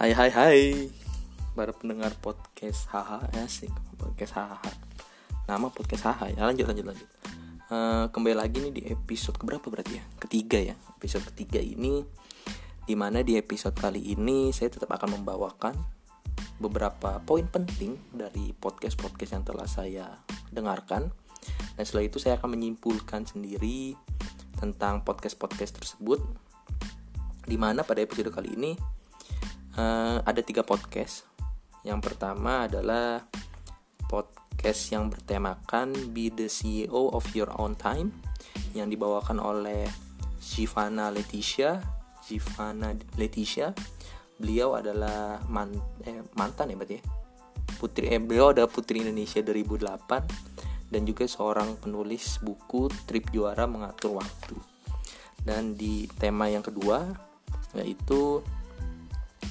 Hai hai hai. Para pendengar podcast haha. Asik. Podcast haha. Nama podcast haha ya. Lanjut lanjut lanjut. Uh, Kembali lagi nih di episode keberapa berarti ya? Ketiga ya. Episode ketiga ini Di mana di episode kali ini Saya tetap akan membawakan Beberapa poin penting Dari podcast-podcast yang telah saya dengarkan. Dan setelah itu saya akan menyimpulkan sendiri Tentang podcast-podcast tersebut Di mana pada episode kali ini uh, ada tiga podcast. Yang pertama adalah podcast yang bertemakan Be the CEO of Your Own Time yang dibawakan oleh Shivana Leticia. Shivana Leticia. Beliau adalah man, eh, mantan ya berarti ya. Putri eh, beliau ada Putri Indonesia 2008 dan juga seorang penulis buku Trip Juara Mengatur Waktu. Dan di tema yang kedua yaitu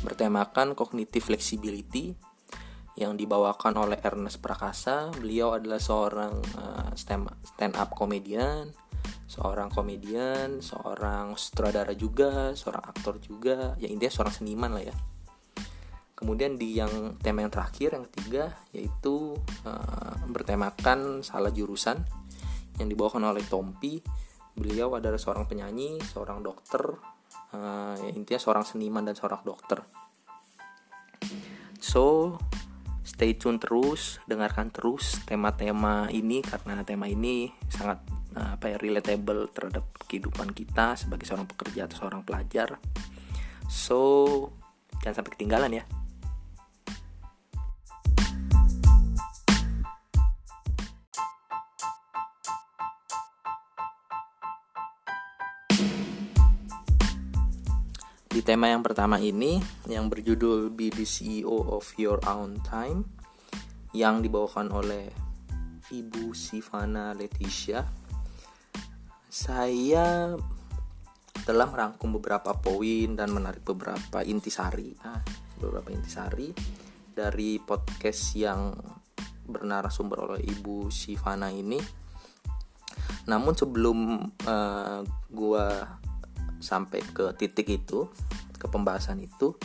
bertemakan cognitive flexibility yang dibawakan oleh Ernest Prakasa. Beliau adalah seorang uh, stand up komedian, seorang komedian, seorang sutradara juga, seorang aktor juga, ya intinya seorang seniman lah ya. Kemudian di yang tema yang terakhir yang ketiga yaitu uh, bertemakan salah jurusan yang dibawakan oleh Tompi. Beliau adalah seorang penyanyi, seorang dokter, uh, ya, intinya seorang seniman dan seorang dokter. So stay tune terus dengarkan terus tema-tema ini karena tema ini sangat uh, apa ya relatable terhadap kehidupan kita sebagai seorang pekerja atau seorang pelajar. So jangan sampai ketinggalan ya Di tema yang pertama ini yang berjudul Be the CEO of Your Own Time yang dibawakan oleh Ibu Sivana Leticia. Saya telah merangkum beberapa poin dan menarik beberapa intisari, ah, beberapa intisari dari podcast yang bernarasumber oleh Ibu Sivana ini. Namun sebelum uh, gua sampai ke titik itu ke pembahasan itu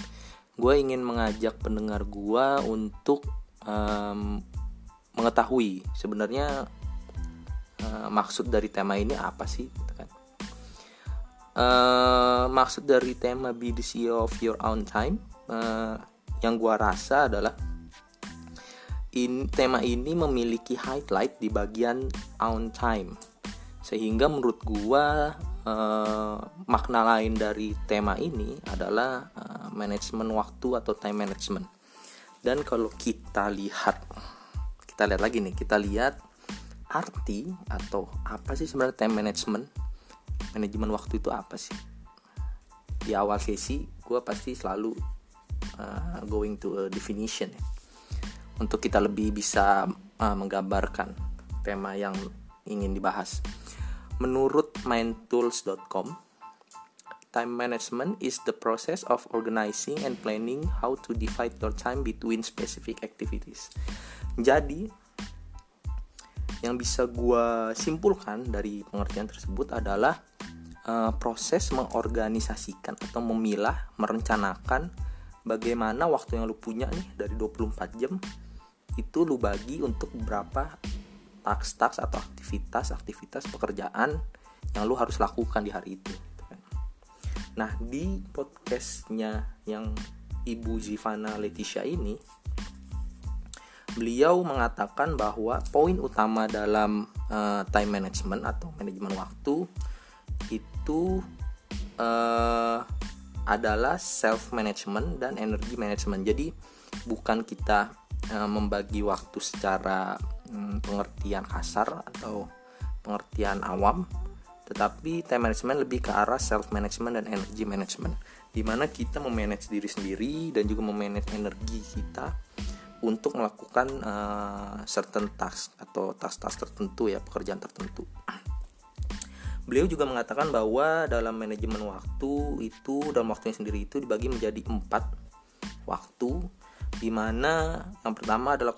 gue ingin mengajak pendengar gue untuk um, mengetahui sebenarnya uh, maksud dari tema ini apa sih gitu kan. Uh, maksud dari tema be the CEO of your own time uh, yang gue rasa adalah in, tema ini memiliki highlight di bagian on time. Sehingga menurut gua uh, makna lain dari tema ini adalah uh, manajemen waktu atau time management. Dan kalau kita lihat, kita lihat lagi nih, kita lihat arti atau apa sih sebenarnya time management? Manajemen waktu itu apa sih? Di awal sesi, gue pasti selalu uh, going to a definition ya, untuk kita lebih bisa uh, menggambarkan tema yang ingin dibahas. Menurut mindtools.com, time management is the process of organizing and planning how to divide your time between specific activities. Jadi, yang bisa gue simpulkan dari pengertian tersebut adalah uh, proses mengorganisasikan atau memilah, merencanakan bagaimana waktu yang lu punya nih dari 24 jam itu lu bagi untuk beberapa task-task atau aktivitas-aktivitas pekerjaan yang lu harus lakukan di hari itu. Gitu kan. Nah di podcastnya yang Ibu Zivana Leticia ini, beliau mengatakan bahwa poin utama dalam uh, time management atau manajemen waktu itu uh, adalah self management dan energy management. Jadi bukan kita uh, membagi waktu secara hmm, pengertian kasar atau pengertian awam tetapi time management lebih ke arah self management dan energy management di mana kita memanage diri sendiri dan juga memanage energi kita untuk melakukan uh, certain task atau task-task tertentu ya pekerjaan tertentu. Beliau juga mengatakan bahwa dalam manajemen waktu itu dalam waktunya sendiri itu dibagi menjadi empat waktu di mana yang pertama adalah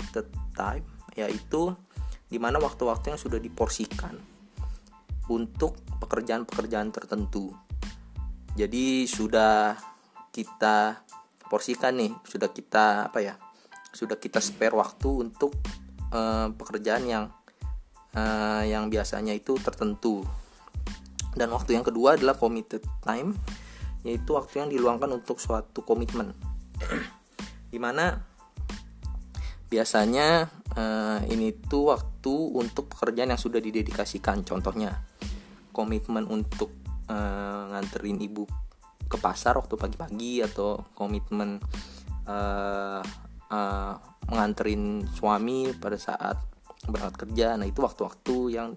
contracted time yaitu di mana waktu-waktu yang sudah diporsikan untuk pekerjaan-pekerjaan tertentu. Jadi sudah kita porsikan nih sudah kita apa ya sudah kita spare waktu untuk uh, pekerjaan yang uh, yang biasanya itu tertentu dan waktu yang kedua adalah committed time yaitu waktu yang diluangkan untuk suatu komitmen di mana biasanya uh, ini tuh waktu untuk pekerjaan yang sudah didedikasikan. Contohnya komitmen untuk uh, nganterin ibu ke pasar waktu pagi-pagi atau komitmen uh, uh, menganterin suami pada saat berangkat kerja. Nah itu waktu-waktu yang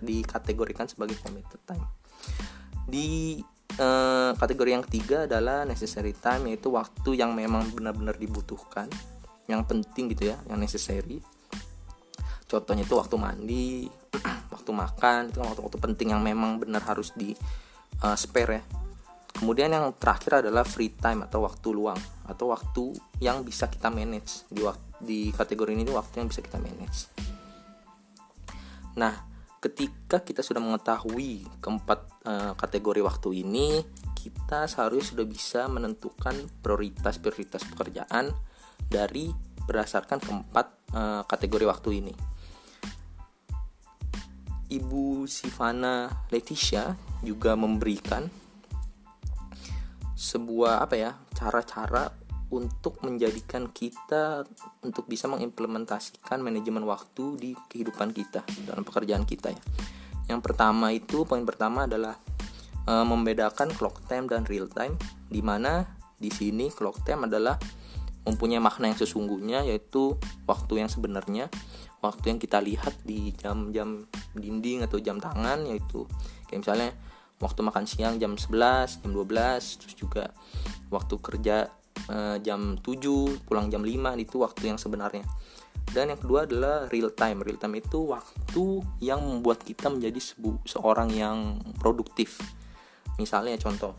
dikategorikan sebagai committed time. Di uh, kategori yang ketiga adalah necessary time yaitu waktu yang memang benar-benar dibutuhkan yang penting gitu ya yang necessary. Contohnya itu waktu mandi waktu makan itu waktu-waktu penting yang memang benar harus di uh, spare ya. Kemudian yang terakhir adalah free time atau waktu luang atau waktu yang bisa kita manage. Di di kategori ini waktu yang bisa kita manage. Nah ketika kita sudah mengetahui keempat uh, kategori waktu ini kita seharusnya sudah bisa menentukan prioritas-prioritas pekerjaan dari berdasarkan keempat uh, kategori waktu ini. Ibu Sivana Leticia juga memberikan sebuah apa ya cara-cara untuk menjadikan kita untuk bisa mengimplementasikan manajemen waktu di kehidupan kita dalam pekerjaan kita ya. Yang pertama itu poin pertama adalah e, membedakan clock time dan real time di mana di sini clock time adalah mempunyai makna yang sesungguhnya yaitu waktu yang sebenarnya waktu yang kita lihat di jam-jam dinding atau jam tangan yaitu kayak misalnya waktu makan siang jam 11 jam 12 terus juga waktu kerja eh, jam 7 pulang jam 5 itu waktu yang sebenarnya. Dan yang kedua adalah real time. Real time itu waktu yang membuat kita menjadi sebu seorang yang produktif. Misalnya contoh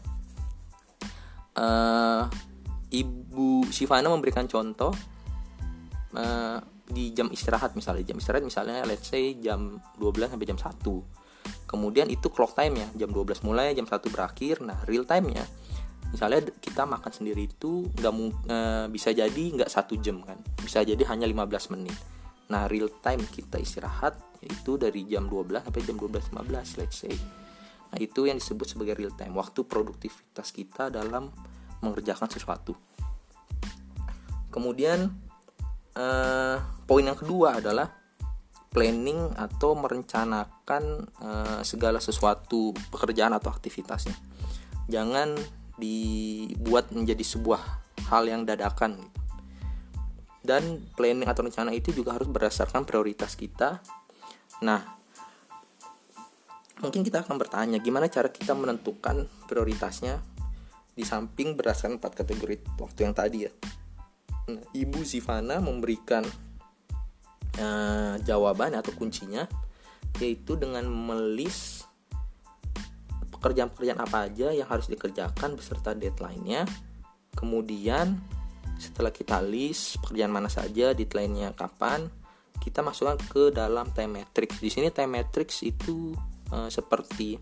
uh, Ibu Sivana memberikan contoh uh, di jam istirahat misalnya. Jam istirahat misalnya let's say jam 12 sampai jam 1 kemudian itu clock time ya jam 12 mulai jam 1 berakhir. Nah real time nya misalnya kita makan sendiri itu nggak e, bisa jadi nggak satu jam kan. Bisa jadi hanya 15 menit. Nah real time kita istirahat yaitu dari jam 12 sampai jam 12.15 let's say. Nah itu yang disebut sebagai real time. Waktu produktivitas kita dalam mengerjakan sesuatu. Kemudian uh, poin yang kedua adalah planning atau merencanakan uh, segala sesuatu pekerjaan atau aktivitasnya. Jangan dibuat menjadi sebuah hal yang dadakan. Dan planning atau rencana itu juga harus berdasarkan prioritas kita. Nah, mungkin kita akan bertanya gimana cara kita menentukan prioritasnya di samping berdasarkan empat kategori waktu yang tadi ya. Nah, Ibu Zivana memberikan uh, jawaban atau kuncinya yaitu dengan melis pekerjaan-pekerjaan apa aja yang harus dikerjakan beserta deadline-nya. Kemudian setelah kita list pekerjaan mana saja, deadline-nya kapan, kita masukkan ke dalam time matrix. Di sini time matrix itu uh, seperti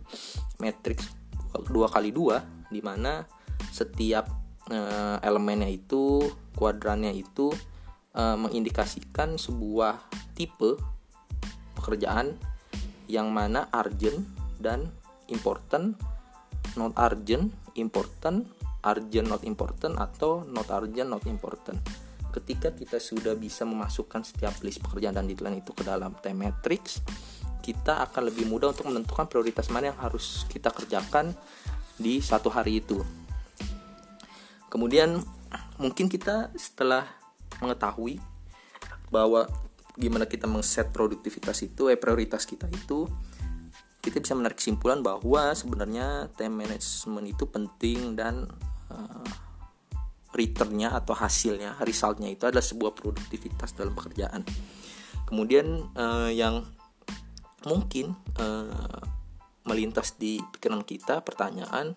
matrix dua kali dua, di mana setiap uh, elemennya itu kuadrannya itu uh, mengindikasikan sebuah tipe pekerjaan yang mana urgent dan important not urgent important urgent not important atau not urgent not important. Ketika kita sudah bisa memasukkan setiap list pekerjaan dan deadline itu ke dalam time matrix kita akan lebih mudah untuk menentukan prioritas mana yang harus kita kerjakan di satu hari itu kemudian mungkin kita setelah mengetahui bahwa gimana kita mengset produktivitas itu eh prioritas kita itu kita bisa menarik kesimpulan bahwa sebenarnya time management itu penting dan uh, returnnya atau hasilnya resultnya itu adalah sebuah produktivitas dalam pekerjaan. Kemudian uh, yang mungkin uh, melintas di pikiran kita pertanyaan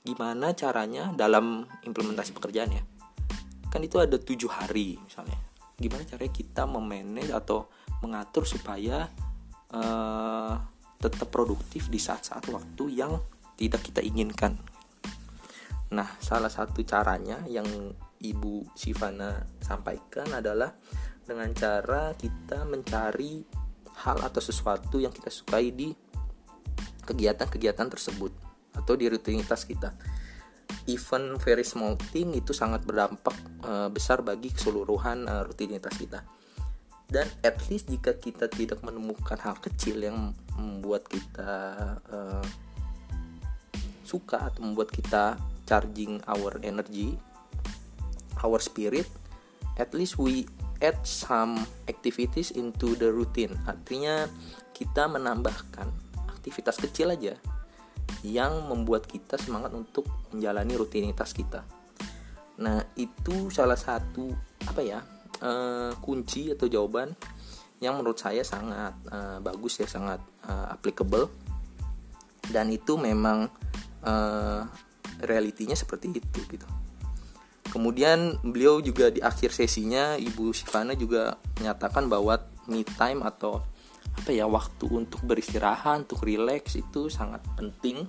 gimana caranya dalam implementasi pekerjaan ya? Kan itu ada tujuh hari misalnya. Gimana caranya kita memanage atau mengatur supaya uh, tetap produktif di saat-saat waktu yang tidak kita inginkan? Nah, salah satu caranya yang Ibu Sivana sampaikan adalah dengan cara kita mencari hal atau sesuatu yang kita sukai di kegiatan-kegiatan tersebut atau di rutinitas kita. Even very small thing itu sangat berdampak uh, besar bagi keseluruhan uh, rutinitas kita. Dan at least jika kita tidak menemukan hal kecil yang membuat kita uh, suka atau membuat kita charging our energy, our spirit, at least we add some activities into the routine. Artinya kita menambahkan aktivitas kecil aja yang membuat kita semangat untuk menjalani rutinitas kita. Nah, itu salah satu apa ya? Uh, kunci atau jawaban yang menurut saya sangat uh, bagus ya, sangat uh, applicable. Dan itu memang uh, realitinya seperti itu gitu. Kemudian beliau juga di akhir sesinya Ibu Sivana juga menyatakan bahwa me time atau apa ya waktu untuk beristirahat untuk relax itu sangat penting.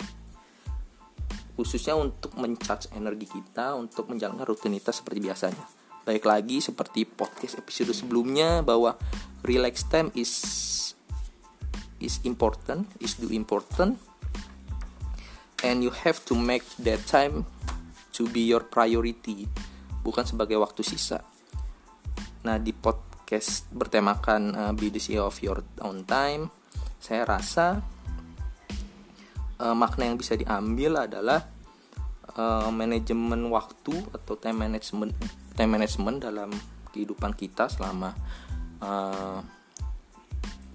Khususnya untuk mencharge energi kita untuk menjalankan rutinitas seperti biasanya. Baik lagi seperti podcast episode sebelumnya bahwa relax time is is important is do important. And you have to make that time to be your priority bukan sebagai waktu sisa. Nah di pod podcast bertemakan uh, Be the CEO of Your Own Time, saya rasa uh, makna yang bisa diambil adalah uh, manajemen waktu atau time management time management dalam kehidupan kita selama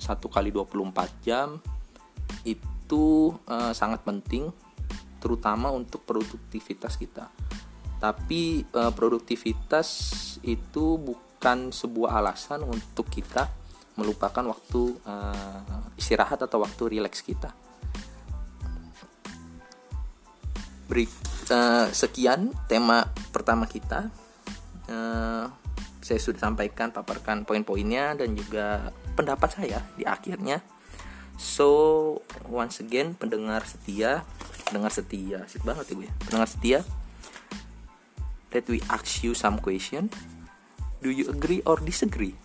satu kali 24 jam itu uh, sangat penting terutama untuk produktivitas kita. Tapi produktivitas itu bukan bukan sebuah alasan untuk kita melupakan waktu uh, istirahat atau waktu rileks kita. Beri, uh, sekian tema pertama kita. Uh, saya sudah sampaikan, paparkan poin-poinnya dan juga pendapat saya di akhirnya. So once again pendengar setia, pendengar setia, asik banget ya. Ya. Pendengar setia, let we ask you some question Do you agree or disagree? Di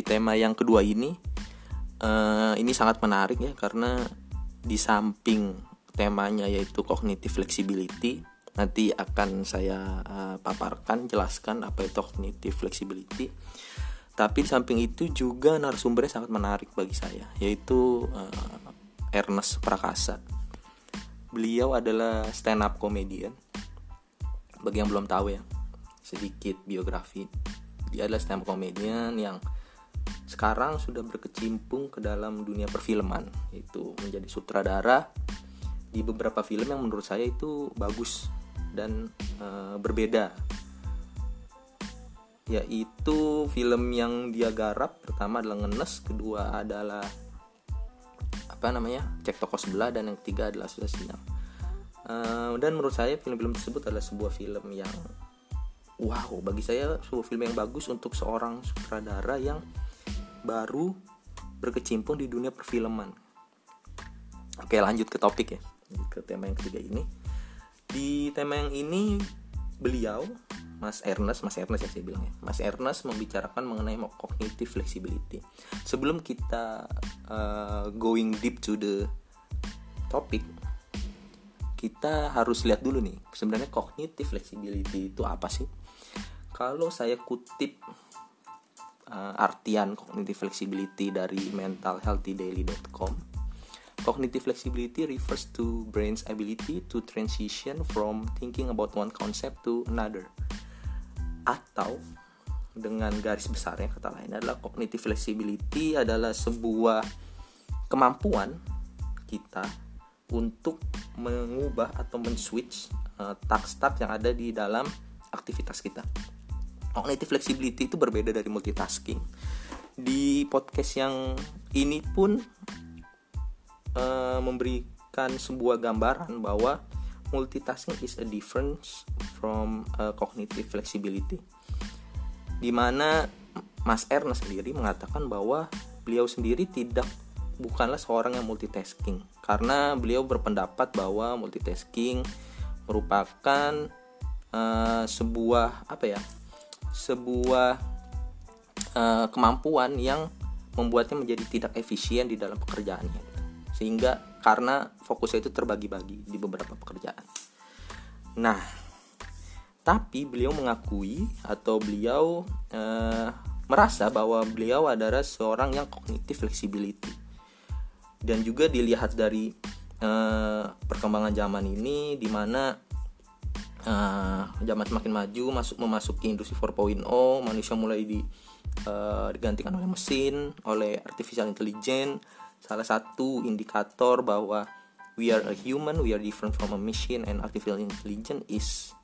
tema yang kedua ini, uh, ini sangat menarik ya karena di samping temanya yaitu cognitive flexibility, nanti akan saya uh, paparkan jelaskan apa itu cognitive flexibility tapi di samping itu juga narasumbernya sangat menarik bagi saya yaitu uh, Ernest Prakasa. Beliau adalah stand up comedian. Bagi yang belum tahu ya sedikit biografi. Dia adalah stand up comedian yang sekarang sudah berkecimpung ke dalam dunia perfilman itu menjadi sutradara di beberapa film yang menurut saya itu bagus dan uh, berbeda yaitu film yang dia garap. Pertama adalah Ngenes kedua adalah apa namanya cek toko sebelah dan yang ketiga adalah sudah sinyal. Uh, dan menurut saya film-film tersebut adalah sebuah film yang wow. Bagi saya sebuah film yang bagus untuk seorang sutradara yang baru berkecimpung di dunia perfilman. Oke lanjut ke topik ya. Ke tema yang ketiga ini. Di tema yang ini beliau Mas Ernest, Mas Ernest ya saya bilang ya. Mas Ernest membicarakan mengenai cognitive flexibility. Sebelum kita uh, going deep to the topic, kita harus lihat dulu nih, sebenarnya cognitive flexibility itu apa sih? Kalau saya kutip uh, artian cognitive flexibility dari mentalhealthydaily.com, Cognitive flexibility refers to brain's ability to transition from thinking about one concept to another atau dengan garis besarnya kata lain adalah cognitive flexibility adalah sebuah kemampuan kita untuk mengubah atau men-switch uh, task-task yang ada di dalam aktivitas kita. Cognitive flexibility itu berbeda dari multitasking. Di podcast yang ini pun uh, memberikan sebuah gambaran bahwa multitasking is a difference from uh, cognitive flexibility. Di mana Mas Ernest sendiri mengatakan bahwa beliau sendiri tidak bukanlah seorang yang multitasking karena beliau berpendapat bahwa multitasking merupakan uh, sebuah apa ya sebuah uh, kemampuan yang membuatnya menjadi tidak efisien di dalam pekerjaannya sehingga karena fokusnya itu terbagi-bagi di beberapa pekerjaan. Nah, tapi beliau mengakui atau beliau eh, merasa bahwa beliau adalah seorang yang kognitif flexibility dan juga dilihat dari eh, perkembangan zaman ini di mana eh, zaman semakin maju masuk memasuki industri 4.0 manusia mulai di digantikan oleh mesin oleh artificial intelligence salah satu indikator bahwa we are a human, we are different from a machine and artificial intelligence is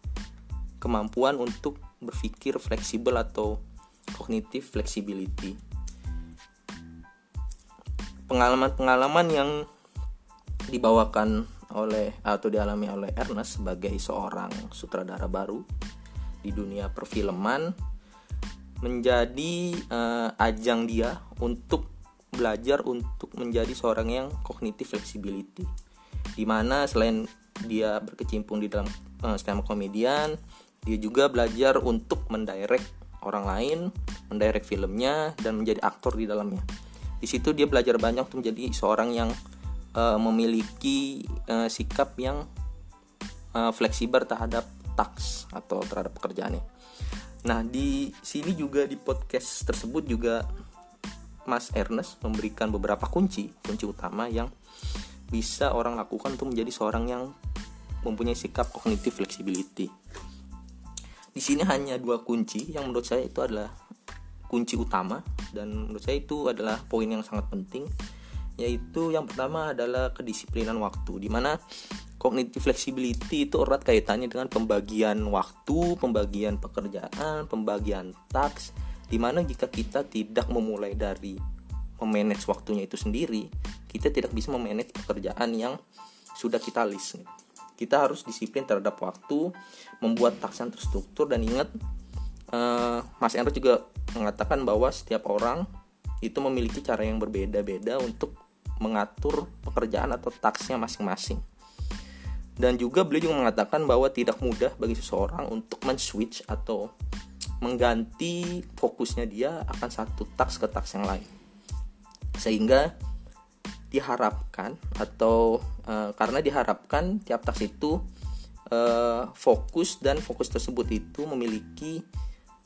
kemampuan untuk berpikir fleksibel atau cognitive flexibility. Pengalaman-pengalaman yang dibawakan oleh atau dialami oleh Ernest sebagai seorang sutradara baru di dunia perfilman menjadi uh, ajang dia untuk belajar untuk menjadi seorang yang kognitif flexibility di mana selain dia berkecimpung di dalam uh, stand komedian dia juga belajar untuk mendirect orang lain mendirect filmnya dan menjadi aktor di dalamnya. Di situ dia belajar banyak untuk menjadi seorang yang uh, memiliki uh, sikap yang uh, fleksibel terhadap tax atau terhadap pekerjaannya. Nah di sini juga di podcast tersebut juga Mas Ernest memberikan beberapa kunci, kunci utama yang bisa orang lakukan untuk menjadi seorang yang mempunyai sikap kognitif flexibility. Di sini hanya dua kunci yang menurut saya itu adalah kunci utama dan menurut saya itu adalah poin yang sangat penting yaitu yang pertama adalah kedisiplinan waktu di mana cognitive flexibility itu erat kaitannya dengan pembagian waktu, pembagian pekerjaan, pembagian task Di mana jika kita tidak memulai dari memanage waktunya itu sendiri, kita tidak bisa memanage pekerjaan yang sudah kita list. Kita harus disiplin terhadap waktu, membuat task yang terstruktur dan ingat uh, Mas Enro juga mengatakan bahwa setiap orang itu memiliki cara yang berbeda-beda untuk mengatur pekerjaan atau tasknya masing-masing. Dan juga beliau juga mengatakan bahwa tidak mudah bagi seseorang untuk men-switch atau mengganti fokusnya dia akan satu taks ke taks yang lain. Sehingga diharapkan atau e, karena diharapkan tiap taks itu e, fokus dan fokus tersebut itu memiliki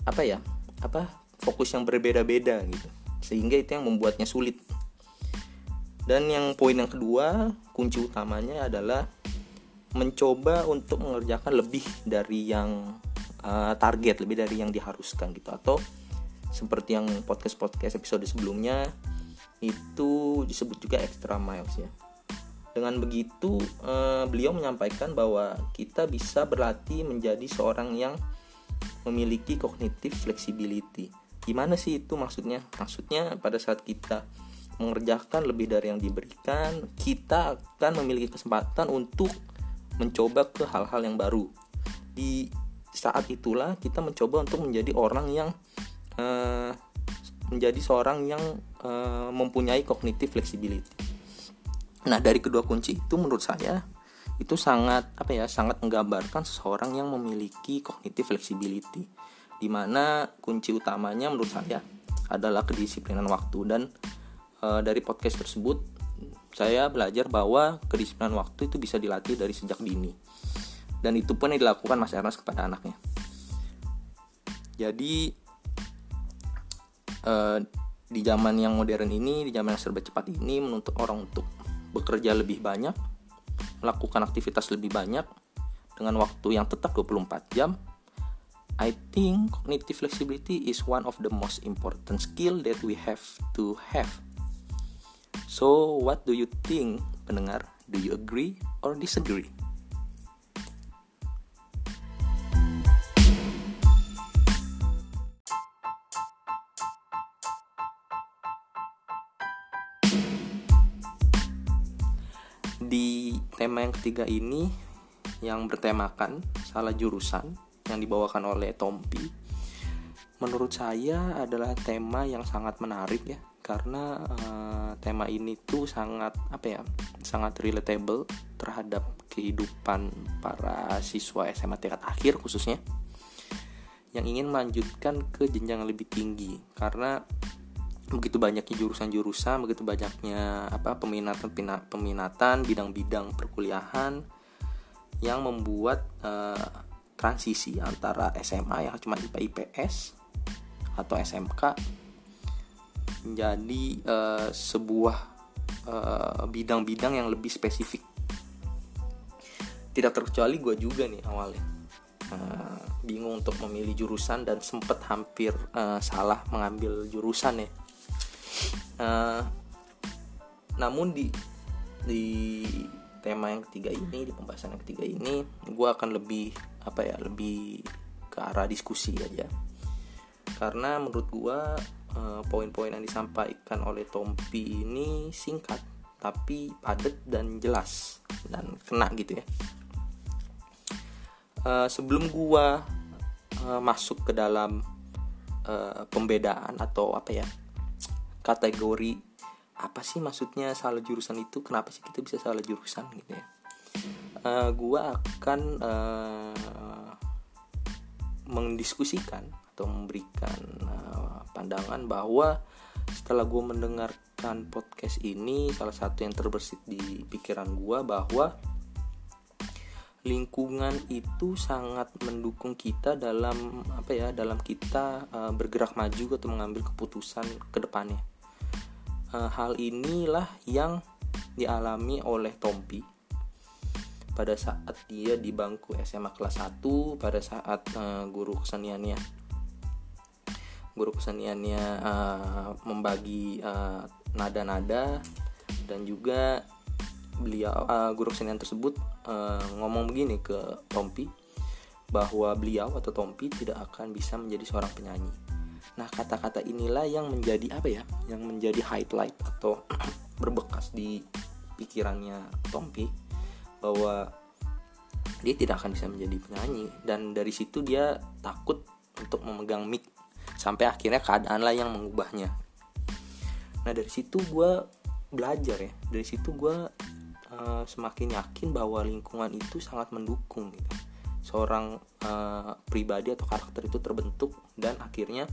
apa ya apa fokus yang berbeda-beda gitu. Sehingga itu yang membuatnya sulit. Dan yang poin yang kedua kunci utamanya adalah mencoba untuk mengerjakan lebih dari yang uh, target lebih dari yang diharuskan gitu. Atau seperti yang podcast podcast episode sebelumnya itu disebut juga extra miles ya. Dengan begitu uh, beliau menyampaikan bahwa kita bisa berlatih menjadi seorang yang memiliki kognitif flexibility. Gimana sih itu maksudnya? Maksudnya pada saat kita mengerjakan lebih dari yang diberikan kita akan memiliki kesempatan untuk mencoba ke hal-hal yang baru. Di saat itulah kita mencoba untuk menjadi orang yang uh, menjadi seorang yang uh, mempunyai kognitif flexibility. Nah, dari kedua kunci itu menurut saya itu sangat apa ya, sangat menggambarkan seseorang yang memiliki kognitif flexibility. Di mana kunci utamanya menurut saya adalah kedisiplinan waktu dan uh, dari podcast tersebut saya belajar bahwa kedisiplinan waktu itu bisa dilatih dari sejak dini dan itu pun yang dilakukan Mas Ernest kepada anaknya jadi eh, di zaman yang modern ini di zaman yang serba cepat ini menuntut orang untuk bekerja lebih banyak melakukan aktivitas lebih banyak dengan waktu yang tetap 24 jam I think cognitive flexibility is one of the most important skill that we have to have. So, what do you think, pendengar? Do you agree or disagree? Tema yang ketiga ini yang bertemakan salah jurusan yang dibawakan oleh Tompi menurut saya adalah tema yang sangat menarik ya karena uh, tema ini tuh sangat apa ya sangat relatable terhadap kehidupan para siswa SMA tingkat akhir khususnya yang ingin melanjutkan ke jenjang lebih tinggi. Karena begitu banyaknya jurusan-jurusan begitu banyaknya apa peminatan peminatan bidang-bidang perkuliahan yang membuat uh, transisi antara SMA yang cuma IPA IPS atau SMK menjadi uh, sebuah eh, bidang-bidang uh, yang lebih spesifik. Tidak terkecuali gue juga nih awalnya uh, bingung untuk memilih jurusan dan sempat hampir uh, salah mengambil jurusan ya. Uh, namun di di tema yang ketiga ini di pembahasan yang ketiga ini gue akan lebih apa ya lebih ke arah diskusi aja karena menurut gue Eh, poin-poin yang disampaikan oleh Tompi ini singkat tapi padat dan jelas dan kena gitu ya. Uh, sebelum gua uh, masuk ke dalam uh, pembedaan atau apa ya kategori apa sih maksudnya salah jurusan itu? Kenapa sih kita bisa salah jurusan gitu ya? Uh, gua akan uh, mendiskusikan atau memberikan uh, pandangan bahwa setelah gue mendengarkan podcast ini salah satu yang terbersit di pikiran gue bahwa lingkungan itu sangat mendukung kita dalam apa ya dalam kita uh, bergerak maju atau mengambil keputusan ke depannya uh, hal inilah yang dialami oleh Tompi pada saat dia di bangku SMA kelas 1 pada saat uh, guru keseniannya guru keseniannya uh, membagi uh, nada-nada dan juga beliau uh, guru kesenian tersebut uh, ngomong begini ke Tompi bahwa beliau atau Tompi tidak akan bisa menjadi seorang penyanyi. Nah, kata-kata inilah yang menjadi apa ya? Yang menjadi highlight atau berbekas di pikirannya Tompi bahwa dia tidak akan bisa menjadi penyanyi. Dan dari situ dia takut untuk memegang mic sampai akhirnya keadaan lah yang mengubahnya. Nah dari situ gue belajar ya. Dari situ gue uh, semakin yakin bahwa lingkungan itu sangat mendukung gitu. Seorang uh, pribadi atau karakter itu terbentuk dan akhirnya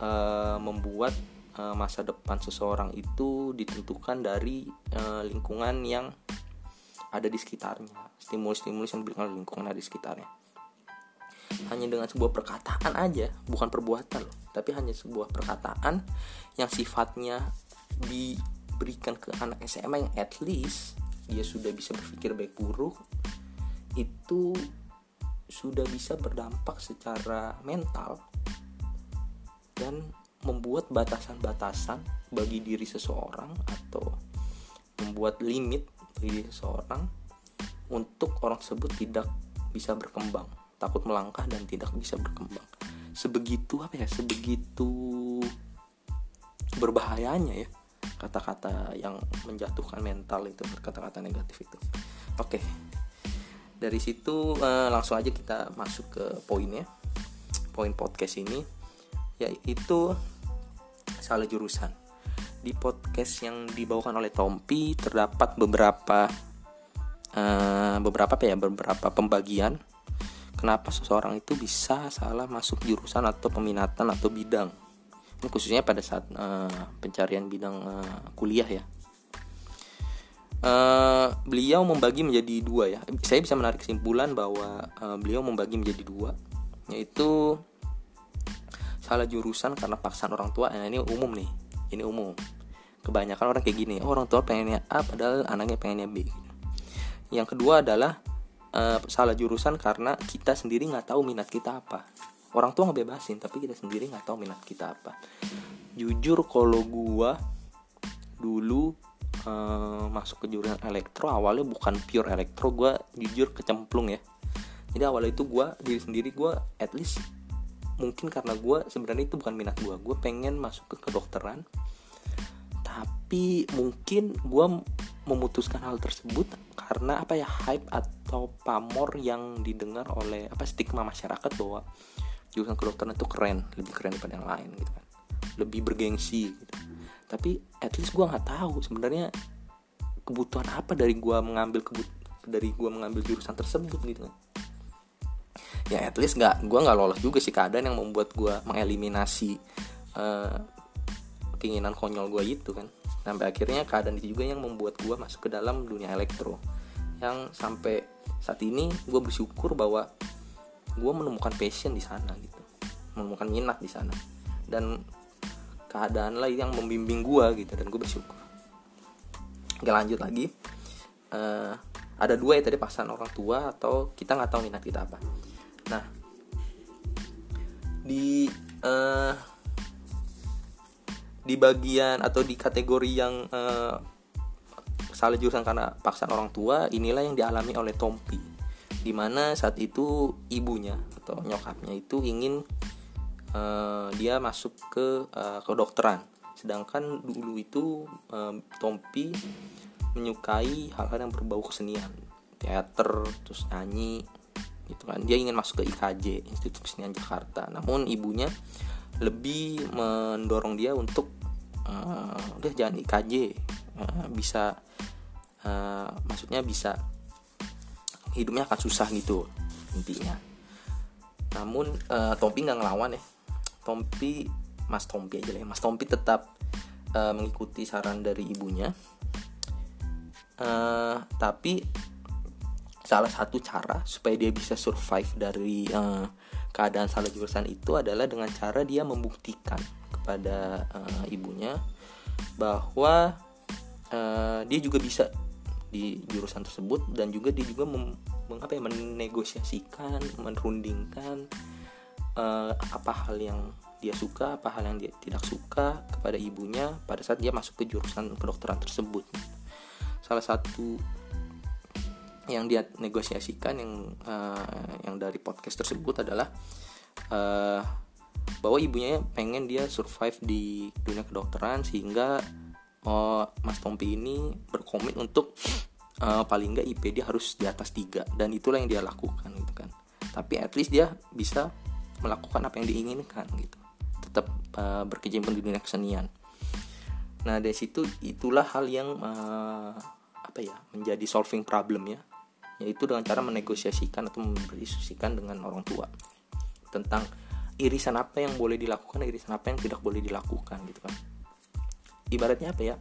uh, membuat uh, masa depan seseorang itu ditentukan dari uh, lingkungan yang ada di sekitarnya. Stimulus-stimulus yang diberikan oleh lingkungan ada di sekitarnya. Hanya dengan sebuah perkataan aja bukan perbuatan tapi hanya sebuah perkataan yang sifatnya diberikan ke anak SMA yang at least dia sudah bisa berpikir baik buruk itu sudah bisa berdampak secara mental dan membuat batasan-batasan bagi diri seseorang atau membuat limit bagi seseorang untuk orang tersebut tidak bisa berkembang takut melangkah dan tidak bisa berkembang. Sebegitu apa ya? Sebegitu berbahayanya ya kata-kata yang menjatuhkan mental itu kata-kata negatif itu. Oke dari situ uh, langsung aja kita masuk ke poinnya poin podcast ini yaitu salah jurusan. Di podcast yang dibawakan oleh Tompi terdapat beberapa uh, beberapa apa ya? Beberapa pembagian kenapa seseorang itu bisa salah masuk jurusan atau peminatan atau bidang. Ini khususnya pada saat uh, pencarian bidang uh, kuliah ya. Uh, beliau membagi menjadi dua ya. Saya bisa menarik kesimpulan bahwa uh, beliau membagi menjadi dua yaitu salah jurusan karena paksaan orang tua. Nah, ini umum nih. Ini umum. Kebanyakan orang kayak gini oh, orang tua pengennya A padahal anaknya pengennya B. Yang kedua adalah uh, salah jurusan karena kita sendiri nggak tahu minat kita apa. Orang tua ngebebasin tapi kita sendiri nggak tahu minat kita apa. Jujur kalau gua dulu uh, masuk ke jurusan elektro awalnya bukan pure elektro gua jujur kecemplung ya. Jadi awalnya itu gua diri sendiri gua at least mungkin karena gue sebenarnya itu bukan minat gue gue pengen masuk ke kedokteran. Tapi mungkin gue memutuskan hal tersebut karena apa ya hype atau pamor yang didengar oleh apa stigma masyarakat bahwa jurusan kedokteran itu keren lebih keren daripada yang lain gitu kan. Lebih bergengsi gitu. Tapi at least gue nggak tahu sebenarnya kebutuhan apa dari gue mengambil kebut dari gue mengambil jurusan tersebut gitu kan ya at least nggak gue nggak lolos juga sih keadaan yang membuat gue mengeliminasi uh, keinginan konyol gue itu kan. Sampai akhirnya keadaan itu juga yang membuat gue masuk ke dalam dunia elektro. Yang sampai saat ini gue bersyukur bahwa gue menemukan passion di sana gitu. Menemukan minat di sana. Dan keadaan lah yang membimbing gue gitu dan gue bersyukur. Oke lanjut lagi. Uh, ada dua ya tadi pasangan orang tua atau kita nggak tahu minat kita apa nah di uh, di bagian atau di kategori yang uh, salah jurusan karena paksaan orang tua inilah yang dialami oleh Tompi. Di mana saat itu ibunya atau nyokapnya itu ingin uh, dia masuk ke uh, kedokteran. Sedangkan dulu itu uh, Tompi menyukai hal-hal yang berbau kesenian. Teater terus nyanyi gitu kan. Dia ingin masuk ke IKJ Institut Kesenian Jakarta. Namun ibunya lebih mendorong dia untuk uh, udah jangan IKJ uh, bisa uh, maksudnya bisa hidupnya akan susah gitu intinya. Namun uh, Tompi nggak ngelawan ya. Tompi Mas Tompi aja lah ya. Mas Tompi tetap uh, mengikuti saran dari ibunya. Uh, tapi salah satu cara supaya dia bisa survive dari uh, keadaan salah jurusan itu adalah dengan cara dia membuktikan kepada uh, ibunya bahwa uh, dia juga bisa di jurusan tersebut dan juga dia juga mengapa ya menegosiasikan merundingkan uh, apa hal yang dia suka apa hal yang dia tidak suka kepada ibunya pada saat dia masuk ke jurusan kedokteran tersebut. Salah satu yang dia negosiasikan yang uh, yang dari podcast tersebut adalah uh, bahwa ibunya pengen dia survive di dunia kedokteran sehingga uh, Mas Tompi ini berkomit untuk uh, paling nggak IP dia harus di atas tiga. Dan itulah yang dia lakukan gitu kan. Tapi at least dia bisa melakukan apa yang diinginkan gitu. Tetap uh, berkecimpung di dunia kesenian. Nah dari situ itulah hal yang uh, apa ya menjadi solving problem ya yaitu dengan cara menegosiasikan atau berdiskusikan dengan orang tua tentang irisan apa yang boleh dilakukan irisan apa yang tidak boleh dilakukan gitu kan. Ibaratnya apa ya?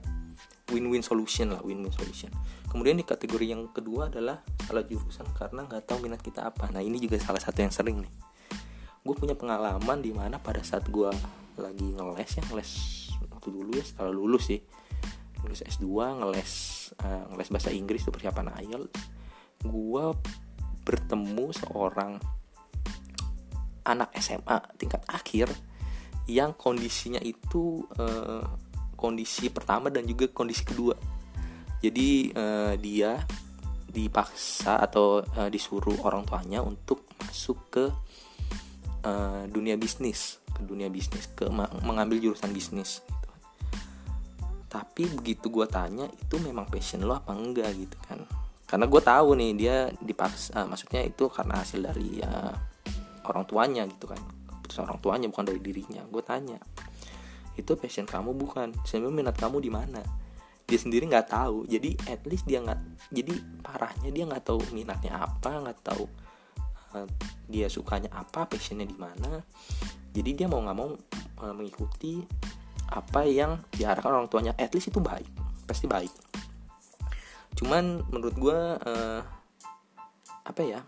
Win-win solution lah win-win solution. Kemudian di kategori yang kedua adalah salah jurusan karena nggak tahu minat kita apa. Nah ini juga salah satu yang sering nih. Gue punya pengalaman di mana pada saat gue lagi ngeles ya ngeles waktu dulu ya setelah lulus sih. Lulus S2 ngeles uh, ngeles bahasa Inggris itu persiapan IELTS gue bertemu seorang anak SMA tingkat akhir yang kondisinya itu uh, kondisi pertama dan juga kondisi kedua. Jadi uh, dia dipaksa atau uh, disuruh orang tuanya untuk masuk ke dunia bisnis, ke dunia bisnis, ke mengambil jurusan bisnis. Gitu. Tapi begitu gue tanya itu memang passion lo apa enggak gitu kan? Karena gue tahu nih dia dipaksa, uh, maksudnya itu karena hasil dari uh, orang tuanya gitu kan. Keputusan orang tuanya bukan dari dirinya. Gue tanya itu passion kamu bukan? Sebenarnya minat kamu di mana? Dia sendiri nggak tahu. Jadi at least dia nggak jadi parahnya dia nggak tahu minatnya apa nggak tahu uh, dia sukanya apa passionnya di mana. Jadi dia mau nggak mau mengikuti apa yang diarahkan orang tuanya. At least itu baik pasti baik cuman menurut gue uh, apa ya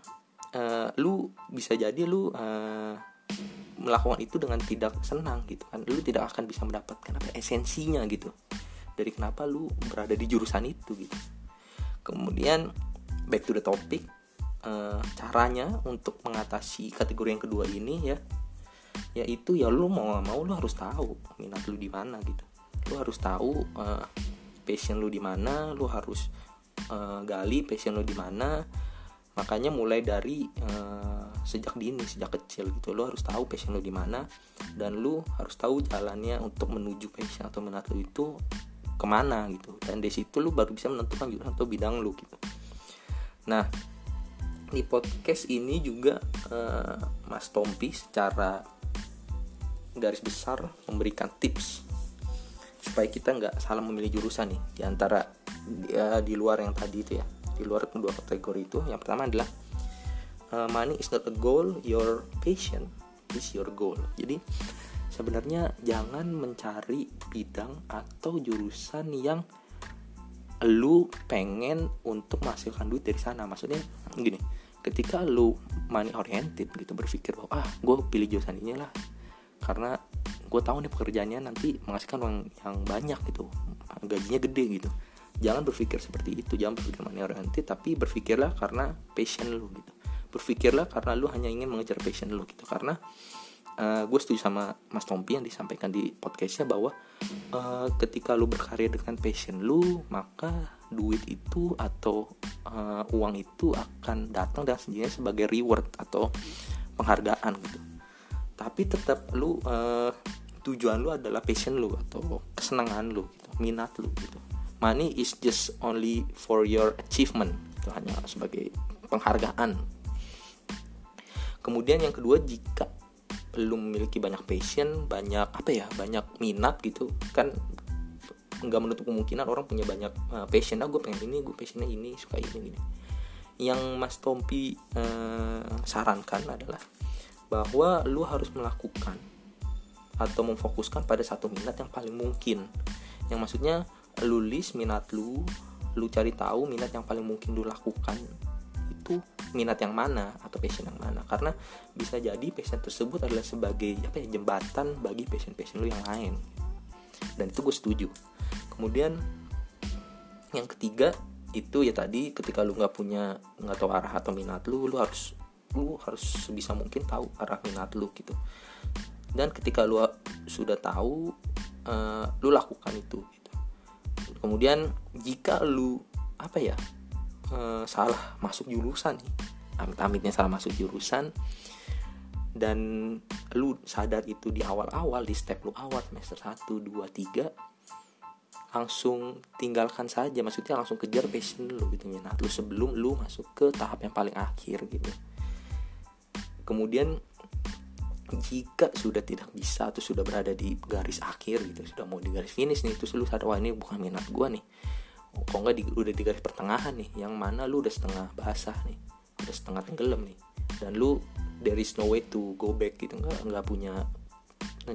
uh, lu bisa jadi lu uh, melakukan itu dengan tidak senang gitu kan. Lu tidak akan bisa mendapatkan apa esensinya gitu. Dari kenapa lu berada di jurusan itu gitu. Kemudian back to the topic uh, caranya untuk mengatasi kategori yang kedua ini ya yaitu ya lu mau mau lu harus tahu minat lu di mana gitu. Lu harus tahu uh, passion lu di mana lu harus uh, gali passion lu di mana makanya mulai dari uh, sejak dini sejak kecil gitu. Lo harus tahu passion lo di mana dan lo harus tahu jalannya untuk menuju passion atau minat lo itu ke mana gitu. Dan di situ lo baru bisa menentukan jurusan atau bidang lo gitu. Nah di podcast ini juga uh, Mas Tompi secara garis besar memberikan tips supaya kita nggak salah memilih jurusan nih di antara uh, di luar yang tadi itu ya. Di luar kedua kategori itu yang pertama adalah uh, money is not a goal your passion is your goal. Jadi sebenarnya jangan mencari bidang atau jurusan yang lu pengen untuk menghasilkan duit dari sana. Maksudnya gini ketika lu money oriented gitu berpikir bahwa ah gue pilih jurusan ini lah karena gue tahu nih pekerjaannya nanti menghasilkan uang yang banyak gitu gajinya gede gitu. Jangan berpikir seperti itu jangan berpikir money oriented tapi berpikirlah karena passion lu gitu. Berpikirlah karena lu hanya ingin mengejar passion lu gitu. Karena uh, gue setuju sama Mas Tompi yang disampaikan di podcastnya bahwa uh, ketika lu berkarya dengan passion lu maka duit itu atau uh, uang itu akan datang dan sendirinya sebagai reward atau penghargaan gitu tapi tetap lu uh, tujuan lu adalah passion lu atau kesenangan lu gitu minat lu gitu. Money is just only for your achievement itu hanya sebagai penghargaan. Kemudian yang kedua jika belum memiliki banyak passion banyak apa ya banyak minat gitu kan nggak menutup kemungkinan orang punya banyak uh, passion. Ah gue pengen ini gue passionnya ini suka ini gini. Yang Mas Tompi uh, sarankan adalah bahwa lu harus melakukan atau memfokuskan pada satu minat yang paling mungkin. Yang maksudnya lu list minat lu lu cari tahu minat yang paling mungkin lu lakukan. Itu minat yang mana atau passion yang mana. Karena bisa jadi passion tersebut adalah sebagai apa ya jembatan bagi passion passion lu yang lain. Dan itu gue setuju. Kemudian yang ketiga itu ya tadi ketika lu nggak punya nggak tahu arah atau minat lu lu harus lu harus sebisa mungkin tahu arah minat lu gitu dan ketika lu sudah tahu uh, lu lakukan itu gitu. kemudian jika lu apa ya uh, salah masuk jurusan nih amit-amitnya salah masuk jurusan dan lu sadar itu di awal-awal di step lu awal semester 1, 2, 3 langsung tinggalkan saja maksudnya langsung kejar passion lu gitu minat lu sebelum lu masuk ke tahap yang paling akhir gitu kemudian jika sudah tidak bisa atau sudah berada di garis akhir gitu sudah mau di garis finish nih itu lu sadar wah ini bukan minat gua nih. Kok nggak di, udah di garis pertengahan nih yang mana lu udah setengah basah nih udah setengah tenggelam nih. Dan lu there is no way to go back gitu. Nggak nggak punya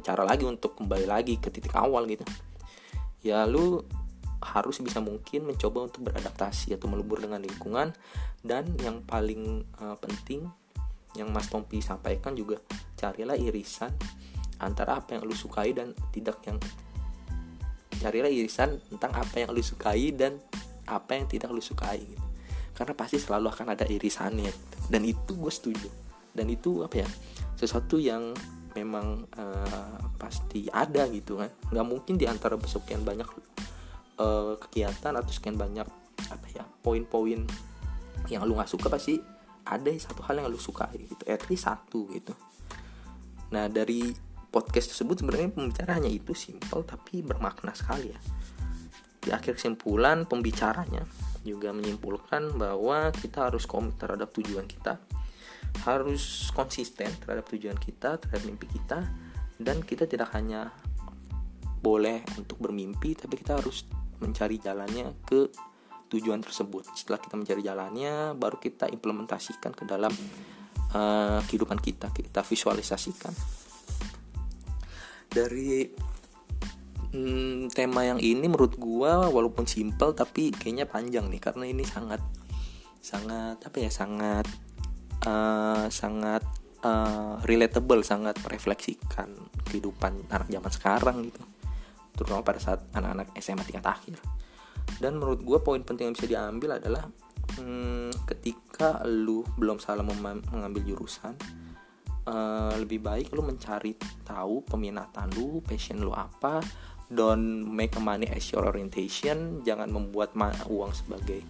cara lagi untuk kembali lagi ke titik awal gitu. Ya lu harus bisa mungkin mencoba untuk beradaptasi atau melebur dengan lingkungan. Dan yang paling uh, penting yang Mas Tompi sampaikan juga carilah irisan antara apa yang lu sukai dan tidak yang carilah irisan tentang apa yang lu sukai dan apa yang tidak lu sukai gitu. karena pasti selalu akan ada irisannya gitu. dan itu gue setuju dan itu apa ya sesuatu yang memang uh, pasti ada gitu kan nggak mungkin di antara sekian banyak uh, kegiatan atau sekian banyak apa ya poin-poin yang lu nggak suka pasti ada satu hal yang lu suka gitu at least satu gitu nah dari podcast tersebut sebenarnya pembicaranya itu simpel tapi bermakna sekali ya. Di akhir kesimpulan pembicaranya juga menyimpulkan bahwa kita harus komit terhadap tujuan kita, harus konsisten terhadap tujuan kita, terhadap mimpi kita, dan kita tidak hanya boleh untuk bermimpi, tapi kita harus mencari jalannya ke tujuan tersebut. Setelah kita mencari jalannya, baru kita implementasikan ke dalam uh, kehidupan kita, kita visualisasikan. Dari hmm, tema yang ini menurut gua walaupun simple tapi kayaknya panjang nih karena ini sangat sangat apa ya sangat uh, sangat uh, relatable sangat merefleksikan kehidupan anak zaman sekarang gitu. Terutama pada saat anak-anak SMA tingkat akhir dan menurut gue poin penting yang bisa diambil adalah hmm, ketika lu belum salah mengambil jurusan uh, lebih baik lu mencari tahu peminatan lu passion lu apa don't make money as your orientation. Jangan membuat uang sebagai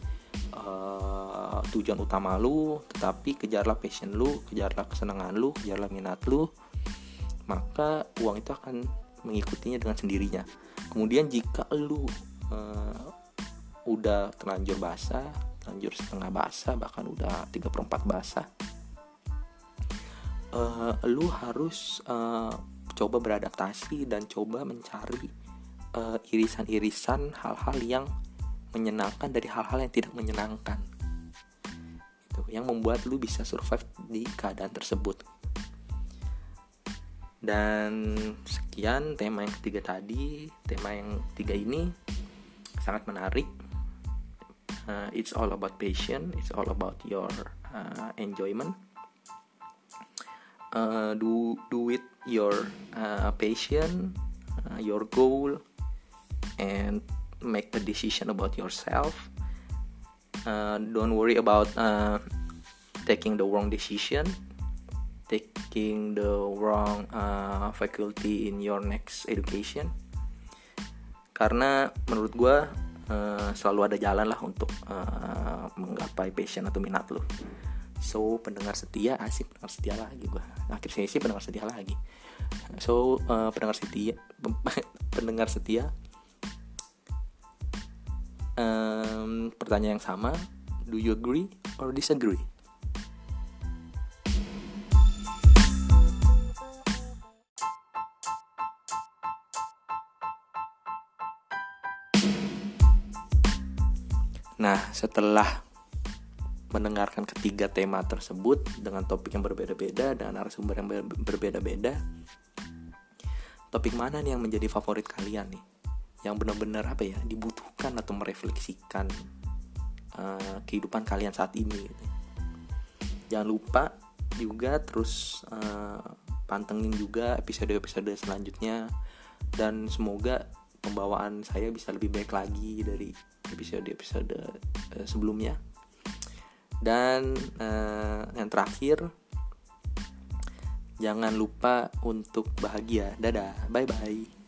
uh, tujuan utama lu tetapi kejarlah passion lu kejarlah kesenangan lu kejarlah minat lu. Maka uang itu akan mengikutinya dengan sendirinya. Kemudian jika lu uh, udah terlanjur basah terlanjur setengah basah bahkan udah 3 per 4 basah. Uh, lu harus uh, coba beradaptasi dan coba mencari irisan-irisan hal-hal yang menyenangkan dari hal-hal yang tidak menyenangkan. Itu yang membuat lu bisa survive di keadaan tersebut. Dan sekian tema yang ketiga tadi. Tema yang ketiga ini sangat menarik uh, it's all about passion. It's all about your uh, enjoyment. Uh, do do it your uh, passion uh, your goal and make a decision about yourself. Uh, don't worry about uh, taking the wrong decision. Taking the wrong uh, faculty in your next education. Karena menurut gue uh, selalu ada jalan lah untuk uh, menggapai passion atau minat lo so pendengar setia asik pendengar setia lagi gue akhir sesi pendengar setia lagi. So uh, pendengar setia pendengar setia um, pertanyaan yang sama do you agree or disagree setelah mendengarkan ketiga tema tersebut dengan topik yang berbeda-beda dan narasumber yang berbeda-beda, topik mana nih yang menjadi favorit kalian nih? yang benar-benar apa ya dibutuhkan atau merefleksikan uh, kehidupan kalian saat ini gitu. jangan lupa juga terus uh, pantengin juga episode-episode selanjutnya dan semoga pembawaan saya bisa lebih baik lagi dari episode-episode uh, sebelumnya. Dan uh, yang terakhir jangan lupa untuk bahagia. Dadah bye bye